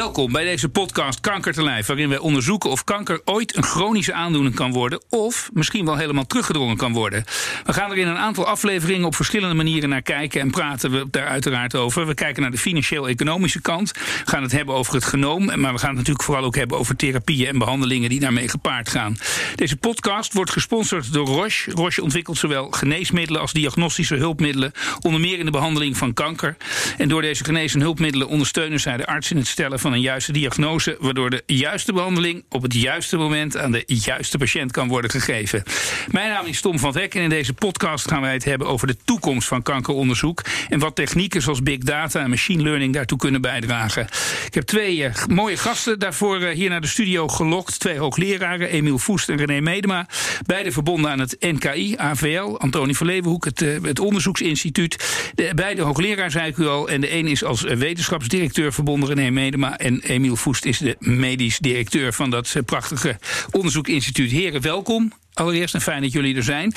Welkom bij deze podcast Kanker te Lijf, waarin wij onderzoeken of kanker ooit een chronische aandoening kan worden of misschien wel helemaal teruggedrongen kan worden. We gaan er in een aantal afleveringen op verschillende manieren naar kijken en praten we daar uiteraard over. We kijken naar de financieel-economische kant, gaan het hebben over het genoom, maar we gaan het natuurlijk vooral ook hebben over therapieën en behandelingen die daarmee gepaard gaan. Deze podcast wordt gesponsord door Roche. Roche ontwikkelt zowel geneesmiddelen als diagnostische hulpmiddelen, onder meer in de behandeling van kanker. En door deze genees- en hulpmiddelen ondersteunen zij de arts in het stellen van een juiste diagnose, waardoor de juiste behandeling op het juiste moment aan de juiste patiënt kan worden gegeven. Mijn naam is Tom van Hek en in deze podcast gaan wij het hebben over de toekomst van kankeronderzoek en wat technieken zoals big data en machine learning daartoe kunnen bijdragen. Ik heb twee uh, mooie gasten daarvoor uh, hier naar de studio gelokt. Twee hoogleraren, Emiel Voest en René Medema. Beide verbonden aan het NKI, AVL, Antonie van Leeuwenhoek, het, het onderzoeksinstituut. De, beide hoogleraar, zei ik u al. En de een is als wetenschapsdirecteur verbonden, René Medema. En Emiel Voest is de medisch directeur van dat prachtige onderzoekinstituut. Heren, welkom. Allereerst en fijn dat jullie er zijn.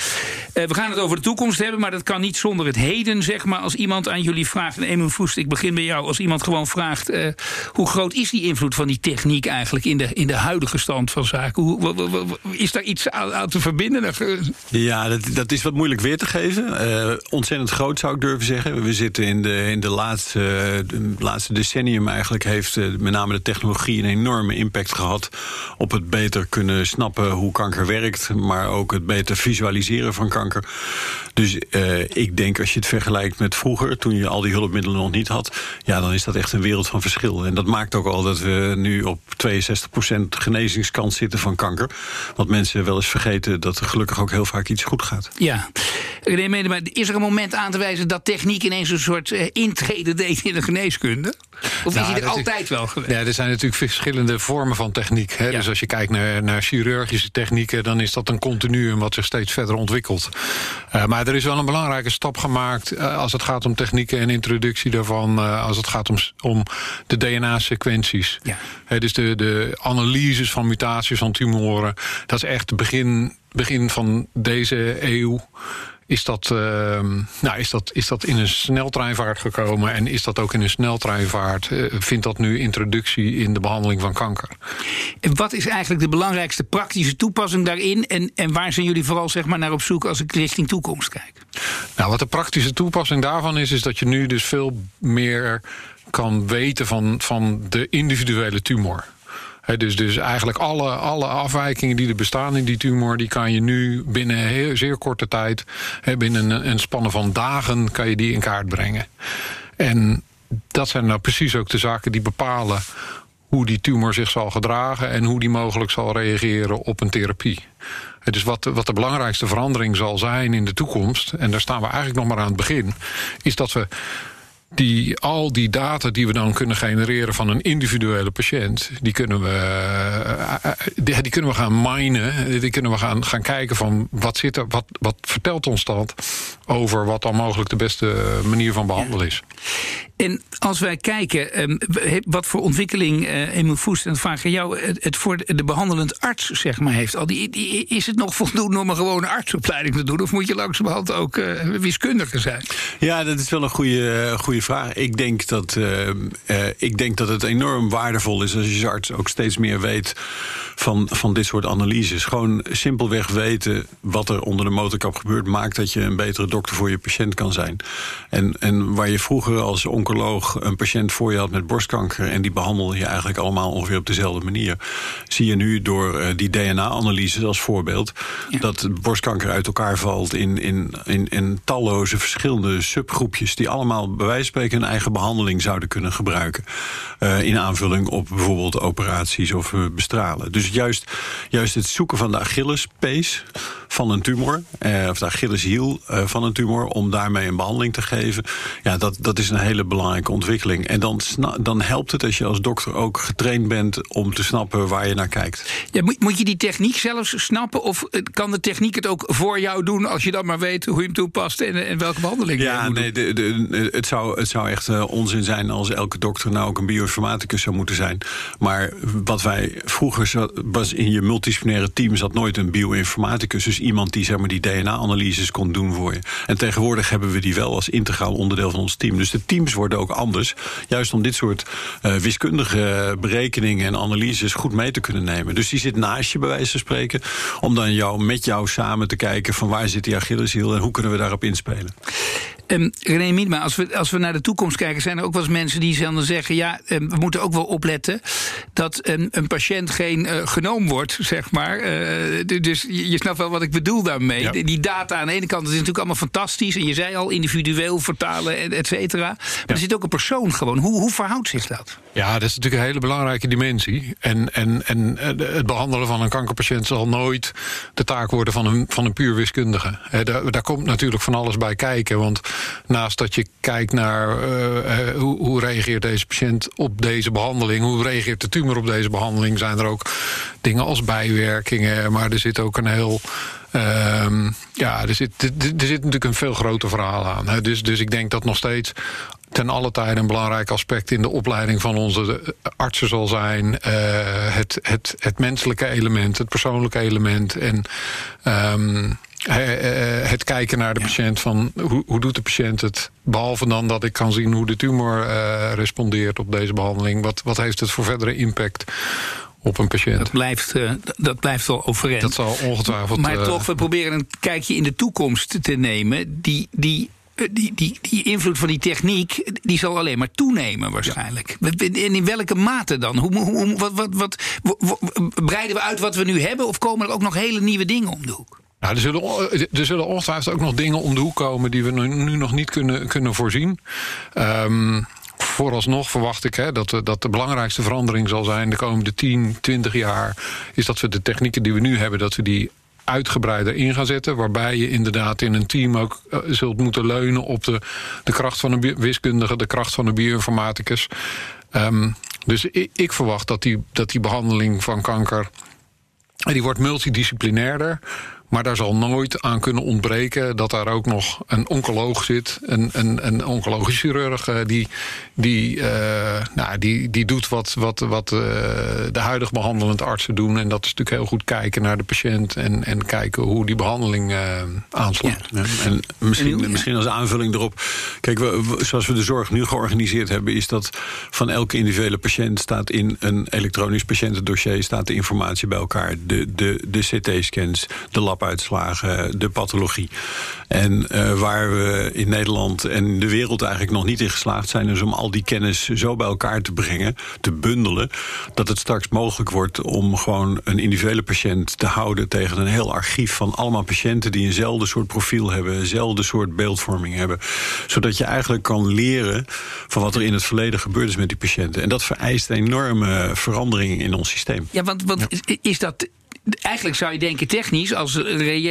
Uh, we gaan het over de toekomst hebben, maar dat kan niet zonder het heden, zeg maar. Als iemand aan jullie vraagt, en Voest, ik begin bij jou. Als iemand gewoon vraagt, uh, hoe groot is die invloed van die techniek eigenlijk in de, in de huidige stand van zaken? Hoe, is daar iets aan, te verbinden? Ja, dat, dat, is wat moeilijk weer te geven. Ontzettend groot zou ik durven zeggen. We zitten in de, in de, laatste, de laatste decennium eigenlijk, heeft met name de technologie een enorme impact gehad op het beter kunnen snappen hoe kanker werkt maar ook het beter visualiseren van kanker. Dus uh, ik denk als je het vergelijkt met vroeger, toen je al die hulpmiddelen nog niet had, ja, dan is dat echt een wereld van verschil. En dat maakt ook al dat we nu op 62% genezingskans zitten van kanker. Want mensen wel eens vergeten dat er gelukkig ook heel vaak iets goed gaat. Ja, René, maar is er een moment aan te wijzen dat techniek ineens een soort uh, intrede deed in de geneeskunde? Of nou, is die er altijd wel geweest? Ja, er zijn natuurlijk verschillende vormen van techniek. Hè? Ja. Dus als je kijkt naar, naar chirurgische technieken, dan is dat een continuum wat zich steeds verder ontwikkelt. Uh, maar er is wel een belangrijke stap gemaakt uh, als het gaat om technieken en introductie daarvan, uh, als het gaat om, om de DNA-sequenties. Ja. He, dus de, de analyses van mutaties van tumoren, dat is echt het begin, begin van deze eeuw is dat, uh, nou, is, dat, is dat in een sneltreinvaart gekomen en is dat ook in een sneltreinvaart? Uh, vindt dat nu introductie in de behandeling van kanker? En wat is eigenlijk de belangrijkste praktische toepassing daarin? En, en waar zijn jullie vooral zeg maar, naar op zoek als ik richting toekomst kijk? Nou, wat de praktische toepassing daarvan is, is dat je nu dus veel meer kan weten van, van de individuele tumor. Dus, dus eigenlijk alle, alle afwijkingen die er bestaan in die tumor, die kan je nu binnen heel, zeer korte tijd, binnen een, een spannen van dagen, kan je die in kaart brengen. En dat zijn nou precies ook de zaken die bepalen hoe die tumor zich zal gedragen en hoe die mogelijk zal reageren op een therapie. Dus wat, wat de belangrijkste verandering zal zijn in de toekomst, en daar staan we eigenlijk nog maar aan het begin, is dat we die, al die data die we dan kunnen genereren van een individuele patiënt, die kunnen we, die, die, kunnen we gaan minen. Die kunnen we gaan, gaan kijken van wat zit er, wat, wat vertelt ons dat over wat dan mogelijk de beste manier van behandelen is. En als wij kijken, um, wat voor ontwikkeling, uh, Emil Voest, en vraag ik jou, het, voor de behandelend arts zeg maar, heeft. Al die, is het nog voldoende om een gewone artsopleiding te doen? Of moet je langzamerhand ook uh, wiskundige zijn? Ja, dat is wel een goede, goede vraag. Ik denk, dat, ik denk dat het enorm waardevol is als je als arts ook steeds meer weet van, van dit soort analyses. Gewoon simpelweg weten wat er onder de motorkap gebeurt, maakt dat je een betere dokter voor je patiënt kan zijn. En, en waar je vroeger als oncoloog een patiënt voor je had met borstkanker en die behandelde je eigenlijk allemaal ongeveer op dezelfde manier, zie je nu door uh, die DNA-analyses als voorbeeld ja. dat borstkanker uit elkaar valt in, in, in, in talloze verschillende subgroepjes die allemaal bij wijze van spreken een eigen behandeling zouden kunnen gebruiken. Uh, in aanvulling op bijvoorbeeld operaties of uh, bestralen. Dus juist, juist het zoeken van de Achillespees van een tumor, eh, of de Achilleshiel van een tumor, om daarmee een behandeling te geven, ja, dat, dat is een hele belangrijke ontwikkeling. En dan, dan helpt het als je als dokter ook getraind bent om te snappen waar je naar kijkt. Ja, moet, moet je die techniek zelfs snappen, of kan de techniek het ook voor jou doen als je dan maar weet hoe je hem toepast en, en welke behandeling ja, je moet nee, de, de, het, zou, het zou echt uh, onzin zijn als elke dokter nou ook een bioinformaticus zou moeten zijn. Maar wat wij vroeger was in je multidisciplinaire team zat nooit een bioinformaticus. Dus iemand die zeg maar, die DNA-analyses kon doen voor je. En tegenwoordig hebben we die wel als integraal onderdeel van ons team. Dus de teams worden ook anders. Juist om dit soort uh, wiskundige berekeningen en analyses goed mee te kunnen nemen. Dus die zit naast je, bij wijze van spreken. Om dan jou, met jou samen te kijken van waar zit die Achilleshiel en hoe kunnen we daarop inspelen. Um, René Miedma, als we, als we naar de toekomst kijken, zijn er ook wel eens mensen die zeggen: ja, um, we moeten ook wel opletten dat een, een patiënt geen uh, genoom wordt, zeg maar. Uh, dus je, je, snapt wel wat ik bedoel daarmee. Ja. Die data aan de ene kant is natuurlijk allemaal fantastisch. En je zei al, individueel vertalen, et cetera. Maar ja. er zit ook een persoon gewoon. Hoe, hoe verhoudt zich dat? Ja, dat is natuurlijk een hele belangrijke dimensie. En, en, en het behandelen van een kankerpatiënt zal nooit de taak worden van een, van een puur wiskundige. He, daar, daar komt natuurlijk van alles bij kijken. Want naast dat je kijkt naar uh, hoe, hoe reageert deze patiënt op deze behandeling, hoe reageert de tumor op deze behandeling, zijn er ook dingen als bijwerkingen. Maar er zit ook een heel. Uh, ja, er zit, er, zit natuurlijk een veel groter verhaal aan. Hè. Dus, dus ik denk dat nog steeds ten alle tijde een belangrijk aspect in de opleiding van onze artsen zal zijn. Het, het, het menselijke element, het persoonlijke element. En um, het kijken naar de ja. patiënt van hoe, hoe doet de patiënt het? Behalve dan dat ik kan zien hoe de tumor uh, respondeert op deze behandeling. Wat, wat heeft het voor verdere impact? op een patiënt. Dat blijft, uh, dat blijft wel overeind. Dat zal ongetwijfeld. Maar uh, toch, we proberen een kijkje in de toekomst te nemen. Die, die die, die, die invloed van die techniek die zal alleen maar toenemen waarschijnlijk. Ja. En in welke mate dan? Hoe, hoe, wat, wat, wat, breiden we uit wat we nu hebben of komen er ook nog hele nieuwe dingen om de hoek? Nou, er zullen, er zullen ongetwijfeld ook nog dingen om de hoek komen die we nu nog niet kunnen, kunnen voorzien. Um, vooralsnog verwacht ik hè, dat, dat de belangrijkste verandering zal zijn de komende 10, 20 jaar. Is dat we de technieken die we nu hebben, dat we die uitgebreider in gaan zetten. Waarbij je inderdaad in een team ook uh, zult moeten leunen op de, de kracht van een wiskundige, de kracht van een bioinformaticus. Um, dus ik, ik, verwacht dat die, dat die behandeling van kanker. Die wordt multidisciplinairder. Maar daar zal nooit aan kunnen ontbreken dat daar ook nog een oncoloog zit. Een, een, een oncologisch chirurg die, die, uh, nou, die, die doet wat, wat, wat uh, de huidige behandelende artsen doen. En dat is natuurlijk heel goed kijken naar de patiënt en, en kijken hoe die behandeling uh, aanslaat. Ja. En misschien, misschien als aanvulling erop. Kijk, we, zoals we de zorg nu georganiseerd hebben, is dat van elke individuele patiënt staat in een elektronisch patiëntendossier staat de informatie bij elkaar. De, de, de CT-scans, de lab uitslagen, de pathologie. En uh, waar we in Nederland en de wereld eigenlijk nog niet in geslaagd zijn, is om al die kennis zo bij elkaar te brengen, te bundelen, dat het straks mogelijk wordt om gewoon een individuele patiënt te houden tegen een heel archief van allemaal patiënten die eenzelfde soort profiel hebben, eenzelfde soort beeldvorming hebben. Zodat je eigenlijk kan leren van wat er in het verleden gebeurd is met die patiënten. En dat vereist een enorme verandering in ons systeem. Ja, want, want ja. is dat eigenlijk zou je denken, technisch, als re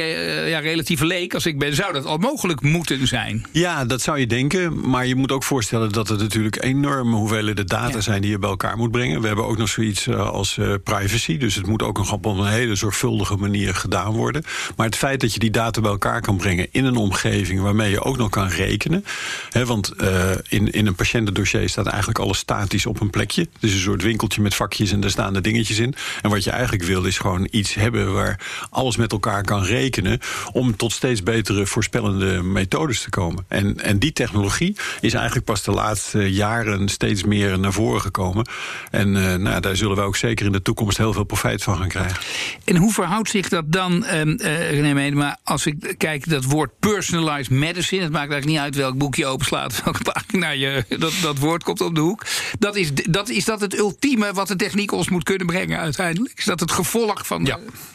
ja, relatieve leek als ik ben, zou dat al mogelijk moeten zijn. Ja, dat zou je denken. Maar je moet ook voorstellen dat er natuurlijk enorme hoeveelheden data ja. zijn die je bij elkaar moet brengen. We hebben ook nog zoiets als uh, privacy. Dus het moet ook nog op een hele zorgvuldige manier gedaan worden. Maar het feit dat je die data bij elkaar kan brengen in een omgeving waarmee je ook nog kan rekenen. Hè, want uh, in, in een patiëntendossier staat eigenlijk alles statisch op een plekje. Dus een soort winkeltje met vakjes en daar staan de dingetjes in. En wat je eigenlijk wil is gewoon iets iets hebben waar alles met elkaar kan rekenen. om tot steeds betere voorspellende methodes te komen. En, en die technologie is eigenlijk pas de laatste jaren steeds meer naar voren gekomen. En uh, nou, daar zullen we ook zeker in de toekomst heel veel profijt van gaan krijgen. En hoe verhoudt zich dat dan, uh, uh, René Medema, als ik kijk dat woord personalized medicine. Het maakt eigenlijk niet uit welk boek je openslaat, welke pagina je, dat, dat woord komt op de hoek. Dat is, dat, is dat het ultieme wat de techniek ons moet kunnen brengen uiteindelijk? Is dat het gevolg van.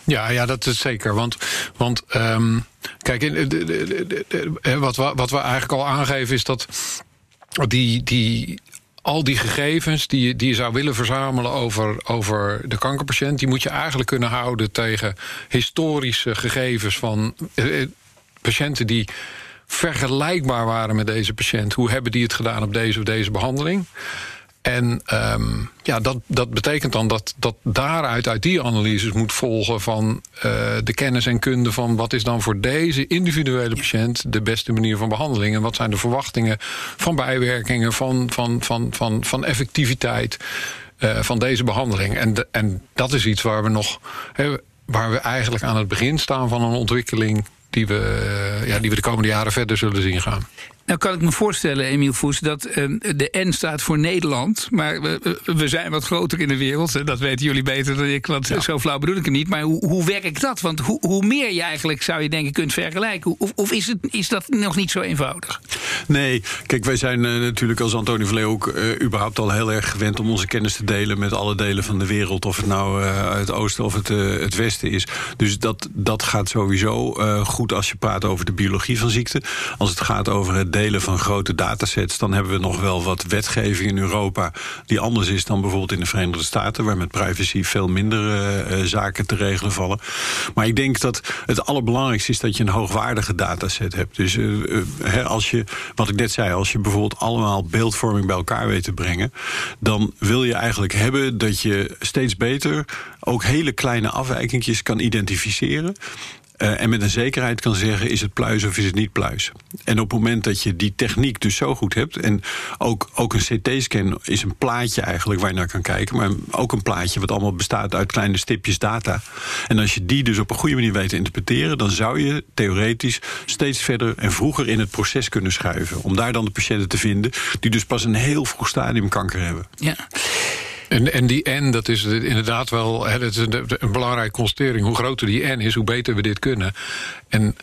Ja, ja, dat is zeker. Want, want um, kijk, de, de, de, wat, we, wat we eigenlijk al aangeven is dat die, die, al die gegevens die je, die je zou willen verzamelen over, over de kankerpatiënt, die moet je eigenlijk kunnen houden tegen historische gegevens van eh, patiënten die vergelijkbaar waren met deze patiënt. Hoe hebben die het gedaan op deze of deze behandeling? En um, ja, dat, dat betekent dan dat, dat daaruit uit die analyses moet volgen van uh, de kennis en kunde van wat is dan voor deze individuele patiënt de beste manier van behandeling en wat zijn de verwachtingen van bijwerkingen, van, van, van, van, van effectiviteit uh, van deze behandeling. En, de, en dat is iets waar we nog. He, waar we eigenlijk aan het begin staan van een ontwikkeling die we, ja, die we de komende jaren verder zullen zien gaan. Nou kan ik me voorstellen, Emiel Voes, dat uh, de N staat voor Nederland. Maar we, we, zijn wat groter in de wereld. Dat weten jullie beter dan ik, want zo flauw bedoel ik het niet. Maar hoe, hoe werkt dat? Want hoe, hoe meer je eigenlijk, zou je denken, kunt vergelijken... of, of is, het, is dat nog niet zo eenvoudig? Nee, kijk, wij zijn uh, natuurlijk als Antonie Verlee ook uh, überhaupt al heel erg gewend... om onze kennis te delen met alle delen van de wereld. Of het nou het oosten of het, het westen is. Dus dat, dat gaat sowieso goed als je praat over de biologie van ziekte. Als het gaat over het delen van grote datasets... dan hebben we nog wel wat wetgeving in Europa... die anders is dan bijvoorbeeld in de Verenigde Staten... waar met privacy veel minder uh, zaken te regelen vallen. Maar ik denk dat het allerbelangrijkste is dat je een hoogwaardige dataset hebt. Dus uh, als je, wat ik net zei... als je bijvoorbeeld allemaal beeldvorming bij elkaar weet te brengen... dan wil je eigenlijk hebben dat je steeds beter... ook hele kleine afwijkingjes kan identificeren... Uh, en met een zekerheid kan zeggen: is het pluis of is het niet pluis? En op het moment dat je die techniek dus zo goed hebt. en ook, ook een CT-scan is een plaatje eigenlijk waar je naar kan kijken. maar ook een plaatje wat allemaal bestaat uit kleine stipjes data. En als je die dus op een goede manier weet te interpreteren. dan zou je theoretisch steeds verder en vroeger in het proces kunnen schuiven. om daar dan de patiënten te vinden. die dus pas een heel vroeg stadium kanker hebben. Ja. En, en die N, dat is inderdaad wel hè, is een, een belangrijke constatering. Hoe groter die N is, hoe beter we dit kunnen. En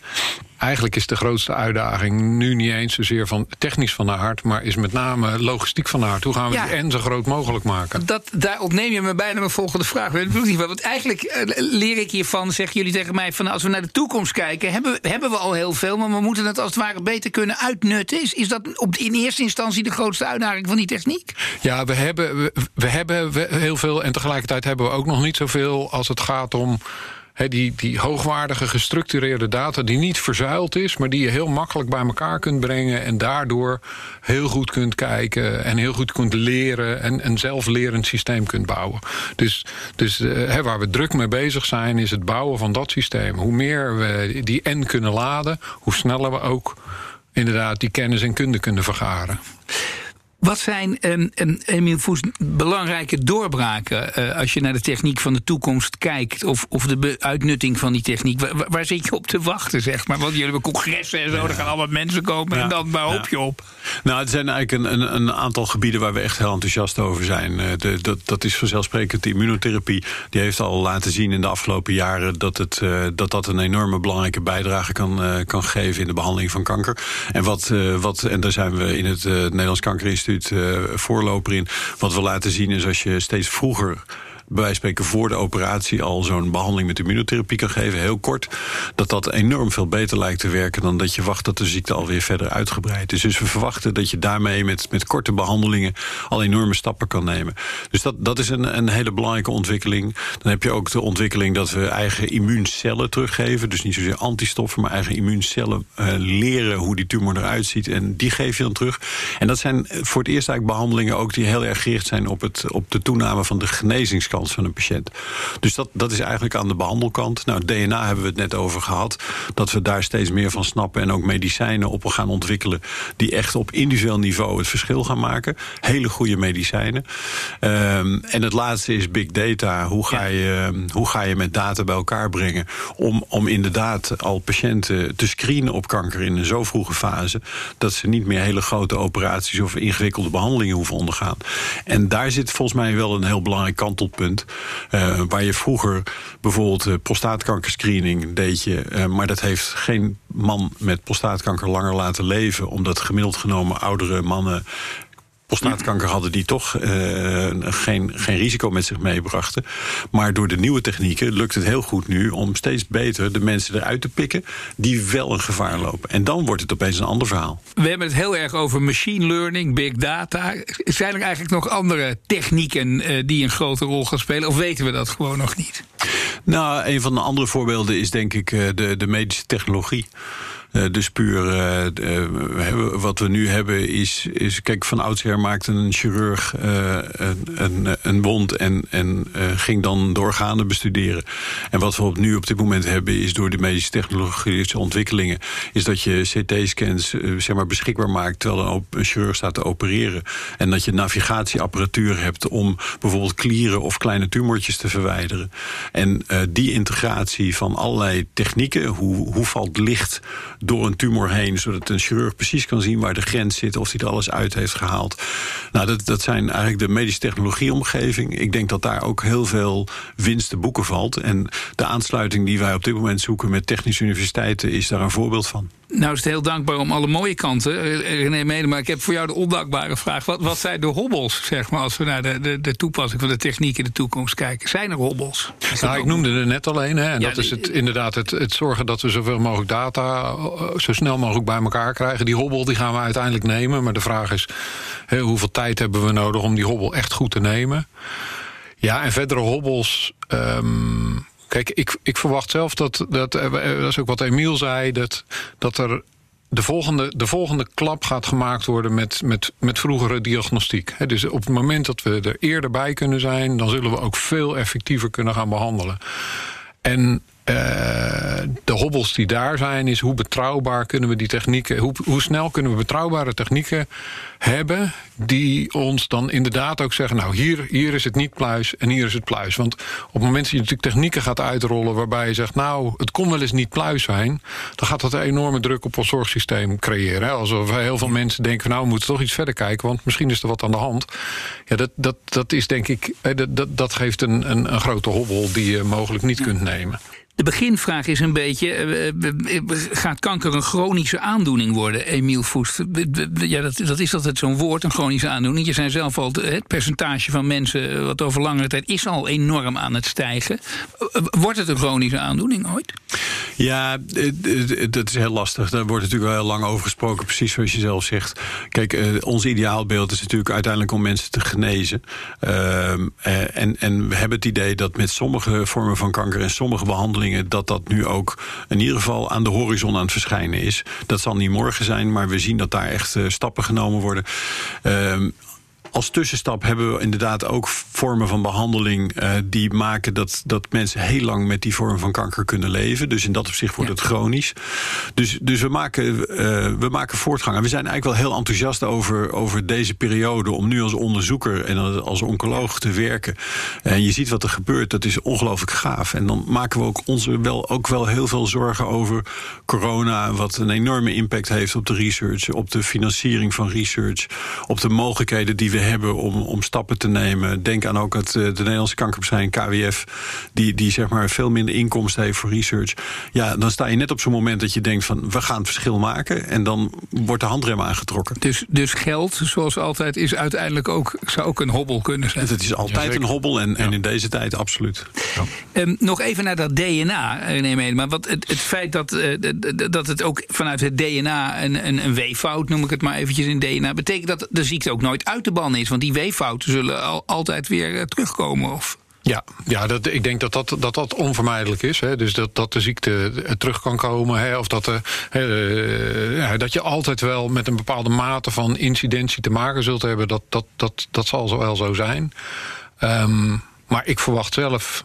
eigenlijk is de grootste uitdaging nu niet eens zozeer van technisch van de aard, maar is met name logistiek van de aard. Hoe gaan we die N zo groot mogelijk maken? Dat, daar ontneem je me bijna mijn volgende vraag. Want eigenlijk eh, leer ik hiervan, zeggen jullie tegen mij, van als we naar de toekomst kijken, hebben, hebben we al heel veel, maar we moeten het als het ware beter kunnen uitnutten. Is, is dat op, in eerste instantie de grootste uitdaging van die techniek? Ja, we hebben, we, we hebben heel veel en tegelijkertijd hebben we ook nog niet zoveel als het gaat om die, die hoogwaardige gestructureerde data die niet verzuild is, maar die je heel makkelijk bij elkaar kunt brengen en daardoor heel goed kunt kijken en heel goed kunt leren en een zelflerend systeem kunt bouwen. Dus, dus uh, waar we druk mee bezig zijn, is het bouwen van dat systeem. Hoe meer we die N kunnen laden, hoe sneller we ook inderdaad die kennis en kunde kunnen vergaren. Wat zijn, um, um, Emiel Voes, belangrijke doorbraken uh, als je naar de techniek van de toekomst kijkt? Of, of de uitnutting van die techniek? Waar, waar, zit je op te wachten, zeg maar? Want jullie hebben congressen en zo, ja. er gaan allemaal mensen komen. Ja. En dan waar hoop je op? Nou, het zijn eigenlijk een, een, een, aantal gebieden waar we echt heel enthousiast over zijn. Uh, de, dat, dat is vanzelfsprekend de immunotherapie. Die heeft al laten zien in de afgelopen jaren dat het, uh, dat, dat een enorme belangrijke bijdrage kan, kan geven in de behandeling van kanker. En, wat, wat, en daar zijn we in het Nederlands Kankerinstituut uh, voorloper in. Wat we laten zien is als je steeds vroeger bij spreken voor de operatie al zo'n behandeling met immunotherapie kan geven, heel kort, dat dat enorm veel beter lijkt te werken dan dat je wacht tot de ziekte alweer verder uitgebreid is. Dus we verwachten dat je daarmee met, met korte behandelingen al enorme stappen kan nemen. Dus dat, dat is een, een hele belangrijke ontwikkeling. Dan heb je ook de ontwikkeling dat we eigen immuuncellen teruggeven. Dus niet zozeer antistoffen, maar eigen immuuncellen uh, leren hoe die tumor eruit ziet. En die geef je dan terug. En dat zijn voor het eerst eigenlijk behandelingen ook die heel erg gericht zijn op, het, op de toename van de genezingskant van een patiënt. Dus dat, dat is eigenlijk aan de behandelkant. Nou, DNA hebben we het net over gehad. Dat we daar steeds meer van snappen en ook medicijnen op gaan ontwikkelen. die echt op individueel niveau het verschil gaan maken. Hele goede medicijnen. Um, en het laatste is big data. Hoe ga, je, hoe ga je met data bij elkaar brengen? Om, om inderdaad al patiënten te screenen op kanker in een zo vroege fase. dat ze niet meer hele grote operaties of ingewikkelde behandelingen hoeven ondergaan. En daar zit volgens mij wel een heel belangrijk kantelpunt uh, waar je vroeger bijvoorbeeld uh, prostaatkankerscreening deed je. Uh, maar dat heeft geen man met prostaatkanker langer laten leven. Omdat gemiddeld genomen oudere mannen prostaatkanker hadden die toch uh, geen, geen risico met zich meebrachten. Maar door de nieuwe technieken lukt het heel goed nu om steeds beter de mensen eruit te pikken die wel een gevaar lopen. En dan wordt het opeens een ander verhaal. We hebben het heel erg over machine learning, big data. Zijn er eigenlijk nog andere technieken uh, die een grote rol gaan spelen? Of weten we dat gewoon nog niet? Nou, een van de andere voorbeelden is denk ik uh, de, de medische technologie. Dus puur wat we nu hebben is, is kijk, van oudsher maakte een chirurg een, een, een, wond en, en ging dan de organen bestuderen. En wat we nu op dit moment hebben is door de medische technologische ontwikkelingen, is dat je CT-scans zeg maar beschikbaar maakt terwijl een, chirurg staat te opereren. En dat je navigatieapparatuur hebt om bijvoorbeeld klieren of kleine tumortjes te verwijderen. En die integratie van allerlei technieken, hoe, hoe valt licht door een tumor heen, zodat een chirurg precies kan zien waar de grens zit, of hij er alles uit heeft gehaald. Nou, dat, dat zijn eigenlijk de medische technologieomgeving. Ik denk dat daar ook heel veel winst te boeken valt. En de aansluiting die wij op dit moment zoeken met technische universiteiten is daar een voorbeeld van. Nou is het heel dankbaar om alle mooie kanten, eh, René Mede, maar ik heb voor jou de ondankbare vraag. Wat, wat zijn de hobbels, zeg maar, als we naar de, de, de toepassing van de techniek in de toekomst kijken? Zijn er hobbels? Nou, ik noemde er net alleen, hè, en dat is het, inderdaad het, het zorgen dat we zoveel mogelijk data eh, zo snel mogelijk bij elkaar krijgen. Die hobbel die gaan we uiteindelijk nemen, maar de vraag is, hè, hoeveel tijd hebben we nodig om die hobbel echt goed te nemen? Ja, en verdere hobbels... Um, Kijk, ik, ik verwacht zelf dat, dat, eh, dat is ook wat Emiel zei, dat, dat er de volgende, de volgende klap gaat gemaakt worden met, met, met vroegere diagnostiek. dus op het moment dat we er eerder bij kunnen zijn, dan zullen we ook veel effectiever kunnen gaan behandelen. En uh, de hobbels die daar zijn, is hoe betrouwbaar kunnen we die technieken, hoe, hoe snel kunnen we betrouwbare technieken hebben, die ons dan inderdaad ook zeggen: Nou, hier, hier is het niet pluis en hier is het pluis. Want op het moment dat je natuurlijk technieken gaat uitrollen waarbij je zegt: Nou, het kon wel eens niet pluis zijn, dan gaat dat een enorme druk op ons zorgsysteem creëren. Hè? Alsof heel veel mensen denken: Nou, we moeten toch iets verder kijken, want misschien is er wat aan de hand. Ja, dat, dat, dat is denk ik, dat, dat geeft een, een, een grote hobbel die je mogelijk niet kunt nemen. De beginvraag is een beetje: eh, gaat kanker een chronische aandoening worden, Emiel Voest? Ja, dat, dat is altijd zo'n woord, een chronische aandoening. Je zei zelf al, het percentage van mensen wat over langere tijd is al enorm aan het stijgen. Eh, wordt het een chronische aandoening ooit? Ja, dat is heel lastig. Daar wordt natuurlijk wel heel lang over gesproken, precies zoals je zelf zegt. Kijk, eh, ons ideaalbeeld is natuurlijk uiteindelijk om mensen te genezen. Ehm, en, en we hebben het idee dat met sommige vormen van kanker en sommige behandelingen dat dat nu ook in ieder geval aan de horizon aan het verschijnen is. Dat zal niet morgen zijn, maar we zien dat daar echt uh, stappen genomen worden. Als tussenstap hebben we inderdaad ook vormen van behandeling uh, die maken dat, dat mensen heel lang met die vorm van kanker kunnen leven. Dus in dat opzicht wordt het chronisch. Dus, dus we, maken, uh, we maken voortgang. En we zijn eigenlijk wel heel enthousiast over, over deze periode om nu als onderzoeker en als oncoloog te werken. En je ziet wat er gebeurt, dat is ongelooflijk gaaf. En dan maken we ook ons wel, ook wel heel veel zorgen over corona, wat een enorme impact heeft op de research, op de financiering van research, op de mogelijkheden die we hebben om, om stappen te nemen. Denk aan ook het, eh, de Nederlandse kankerbestrijding KWF, die, die zeg maar veel minder inkomsten heeft voor research. Ja, dan sta je net op zo'n moment dat je denkt van we gaan het verschil maken. En dan wordt de handrem aangetrokken. Dus, dus geld, zoals altijd, is uiteindelijk ook, zou ook een hobbel kunnen zijn. Het is altijd een hobbel en, en in deze tijd absoluut. Ja. Um, nog even naar dat DNA, neem maar wat het, het feit dat, uh, dat het ook vanuit het DNA een, een, een weeffout, noem ik het maar eventjes in DNA, betekent dat de ziekte ook nooit uit de is. Want die weeffouten zullen al, altijd weer eh, terugkomen. Of... Ja, ja dat, ik denk dat dat, dat, dat onvermijdelijk is. Hè. Dus dat, dat de ziekte eh, terug kan komen. Hè. Of dat, ja, dat je altijd wel met een bepaalde mate van incidentie te maken zult hebben. Dat, dat, dat, dat zal zo wel zo zijn. Um, maar ik verwacht zelf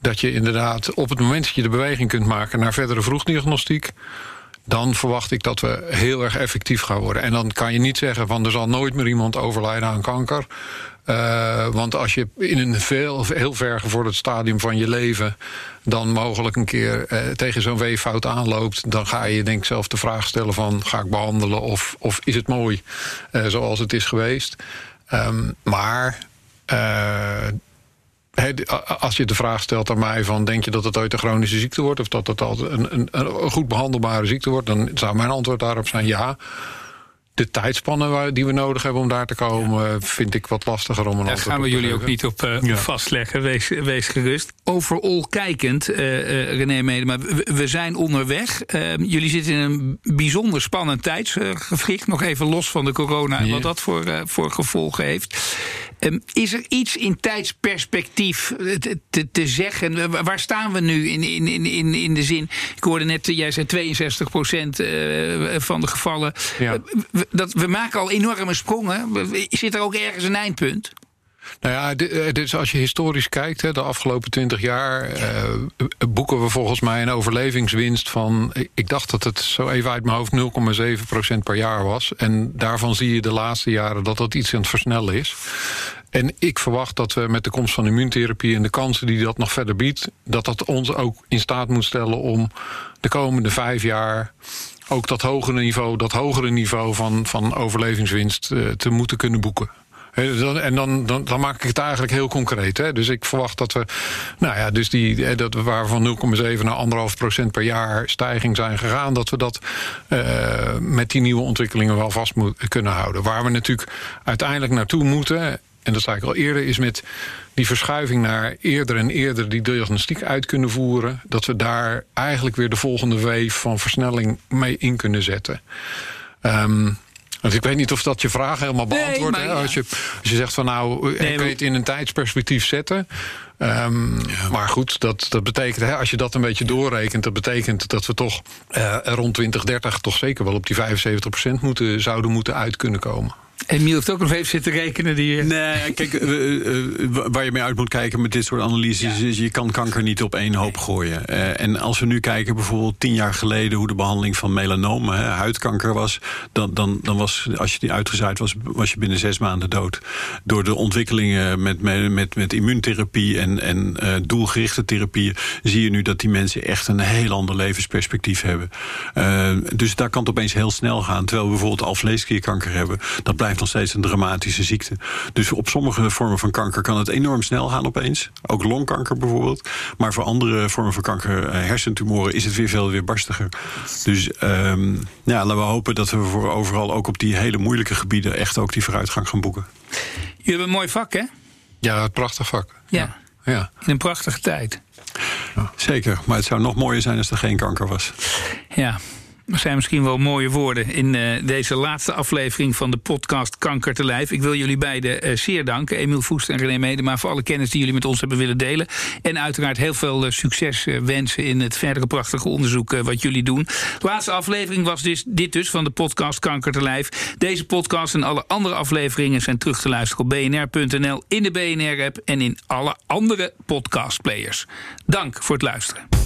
dat je inderdaad op het moment dat je de beweging kunt maken naar verdere vroegdiagnostiek dan verwacht ik dat we heel erg effectief gaan worden. En dan kan je niet zeggen van er zal nooit meer iemand overlijden aan kanker. Uh, want als je in een veel, heel ver gevorderd stadium van je leven dan mogelijk een keer uh, tegen zo'n weeffout aanloopt, dan ga je denk ik zelf de vraag stellen van ga ik behandelen of, of is het mooi uh, zoals het is geweest. Um, maar als je de vraag stelt aan mij van denk je dat het ooit een chronische ziekte wordt? Of dat het altijd een, een, een goed behandelbare ziekte wordt, dan zou mijn antwoord daarop zijn ja. De tijdspannen die we nodig hebben om daar te komen, vind ik wat lastiger om een Daar gaan we jullie ook niet op uh, vastleggen, wees, wees, gerust. Overal kijkend, uh, uh, René Mede, maar we, we, zijn onderweg. Ehm, jullie zitten in een bijzonder spannend tijdsgevricht, nog even los van de corona en wat dat voor, voor gevolgen heeft. Ehm, is er iets in tijdsperspectief te, te, te, zeggen? Waar staan we nu in, in, in, in de zin? Ik hoorde net, jij zei 62 procent van de gevallen. Ja. Dat, we maken al enorme sprongen. Zit er ook ergens een eindpunt? Nou ja, dus als je historisch kijkt, de afgelopen twintig jaar eh, boeken we volgens mij een overlevingswinst van, ik dacht dat het zo even uit mijn hoofd 0,7% per jaar was. En daarvan zie je de laatste jaren dat dat iets aan het versnellen is. En ik verwacht dat we met de komst van immuuntherapie en de kansen die dat nog verder biedt, dat dat ons ook in staat moet stellen om de komende vijf jaar ook dat hogere niveau, dat hogere niveau van, van overlevingswinst te moeten kunnen boeken. En dan, dan, dan, maak ik het eigenlijk heel concreet. Hè. Dus ik verwacht dat we, nou ja, dus die, dat we van 0,7 naar 1,5 procent per jaar stijging zijn gegaan, dat we dat uh, met die nieuwe ontwikkelingen wel vast moet, kunnen houden. Waar we natuurlijk uiteindelijk naartoe moeten, en dat zei ik al eerder, is met die verschuiving naar eerder en eerder die diagnostiek uit kunnen voeren, dat we daar eigenlijk weer de volgende wave van versnelling mee in kunnen zetten. Um, want ik weet niet of dat je vraag helemaal beantwoordt. Nee, als, je, als je zegt van nou, nee, kun je het in een tijdsperspectief zetten. Um, ja. Maar goed, dat, dat betekent, hè, als je dat een beetje doorrekent, dat betekent dat we toch uh, rond 2030 toch zeker wel op die 75% moeten, zouden moeten uit kunnen komen. Emiel heeft ook nog even zitten rekenen. Die... Eh, nee, kijk, uh, waar je mee uit moet kijken met dit soort analyses... is je kan kanker niet op één hoop gooien. En als we nu kijken bijvoorbeeld tien jaar geleden... hoe de behandeling van melanoom, huidkanker was... Dan, dan, dan was, als je die uitgezaaid was, was je binnen zes maanden dood. Door de ontwikkelingen met, met, met, immuuntherapie en, en uh, doelgerichte therapieën... zie je nu dat die mensen echt een heel ander levensperspectief hebben. dus daar kan het opeens heel snel gaan. Terwijl we bijvoorbeeld alvleesklierkanker hebben... dat blijft nog steeds een dramatische ziekte. Dus op sommige vormen van kanker kan het enorm snel gaan opeens. Ook longkanker bijvoorbeeld. Maar voor andere vormen van kanker, eh, hersentumoren, is het weer veel weer barstiger. Dus um, ja, laten we hopen dat we voor overal ook op die hele moeilijke gebieden echt ook die vooruitgang gaan boeken. Jullie hebben een mooi vak, hè? Ja, een prachtig vak. Ja. ja. In een prachtige tijd. Ja. Zeker, maar het zou nog mooier zijn als er geen kanker was. Ja, zijn misschien wel mooie woorden in uh, deze laatste aflevering van de podcast Kanker te Lijf. Ik wil jullie beiden uh, zeer danken, Emiel Voest en René Medema, voor alle kennis die jullie met ons hebben willen delen. En uiteraard heel veel uh, succes wensen in het verdere prachtige onderzoek wat jullie doen. laatste aflevering was dus, dit dus van de podcast Kanker te Lijf. Deze podcast en alle andere afleveringen zijn terug te luisteren op bnr.nl, in de BNR-app en in alle andere podcastplayers. Dank voor het luisteren.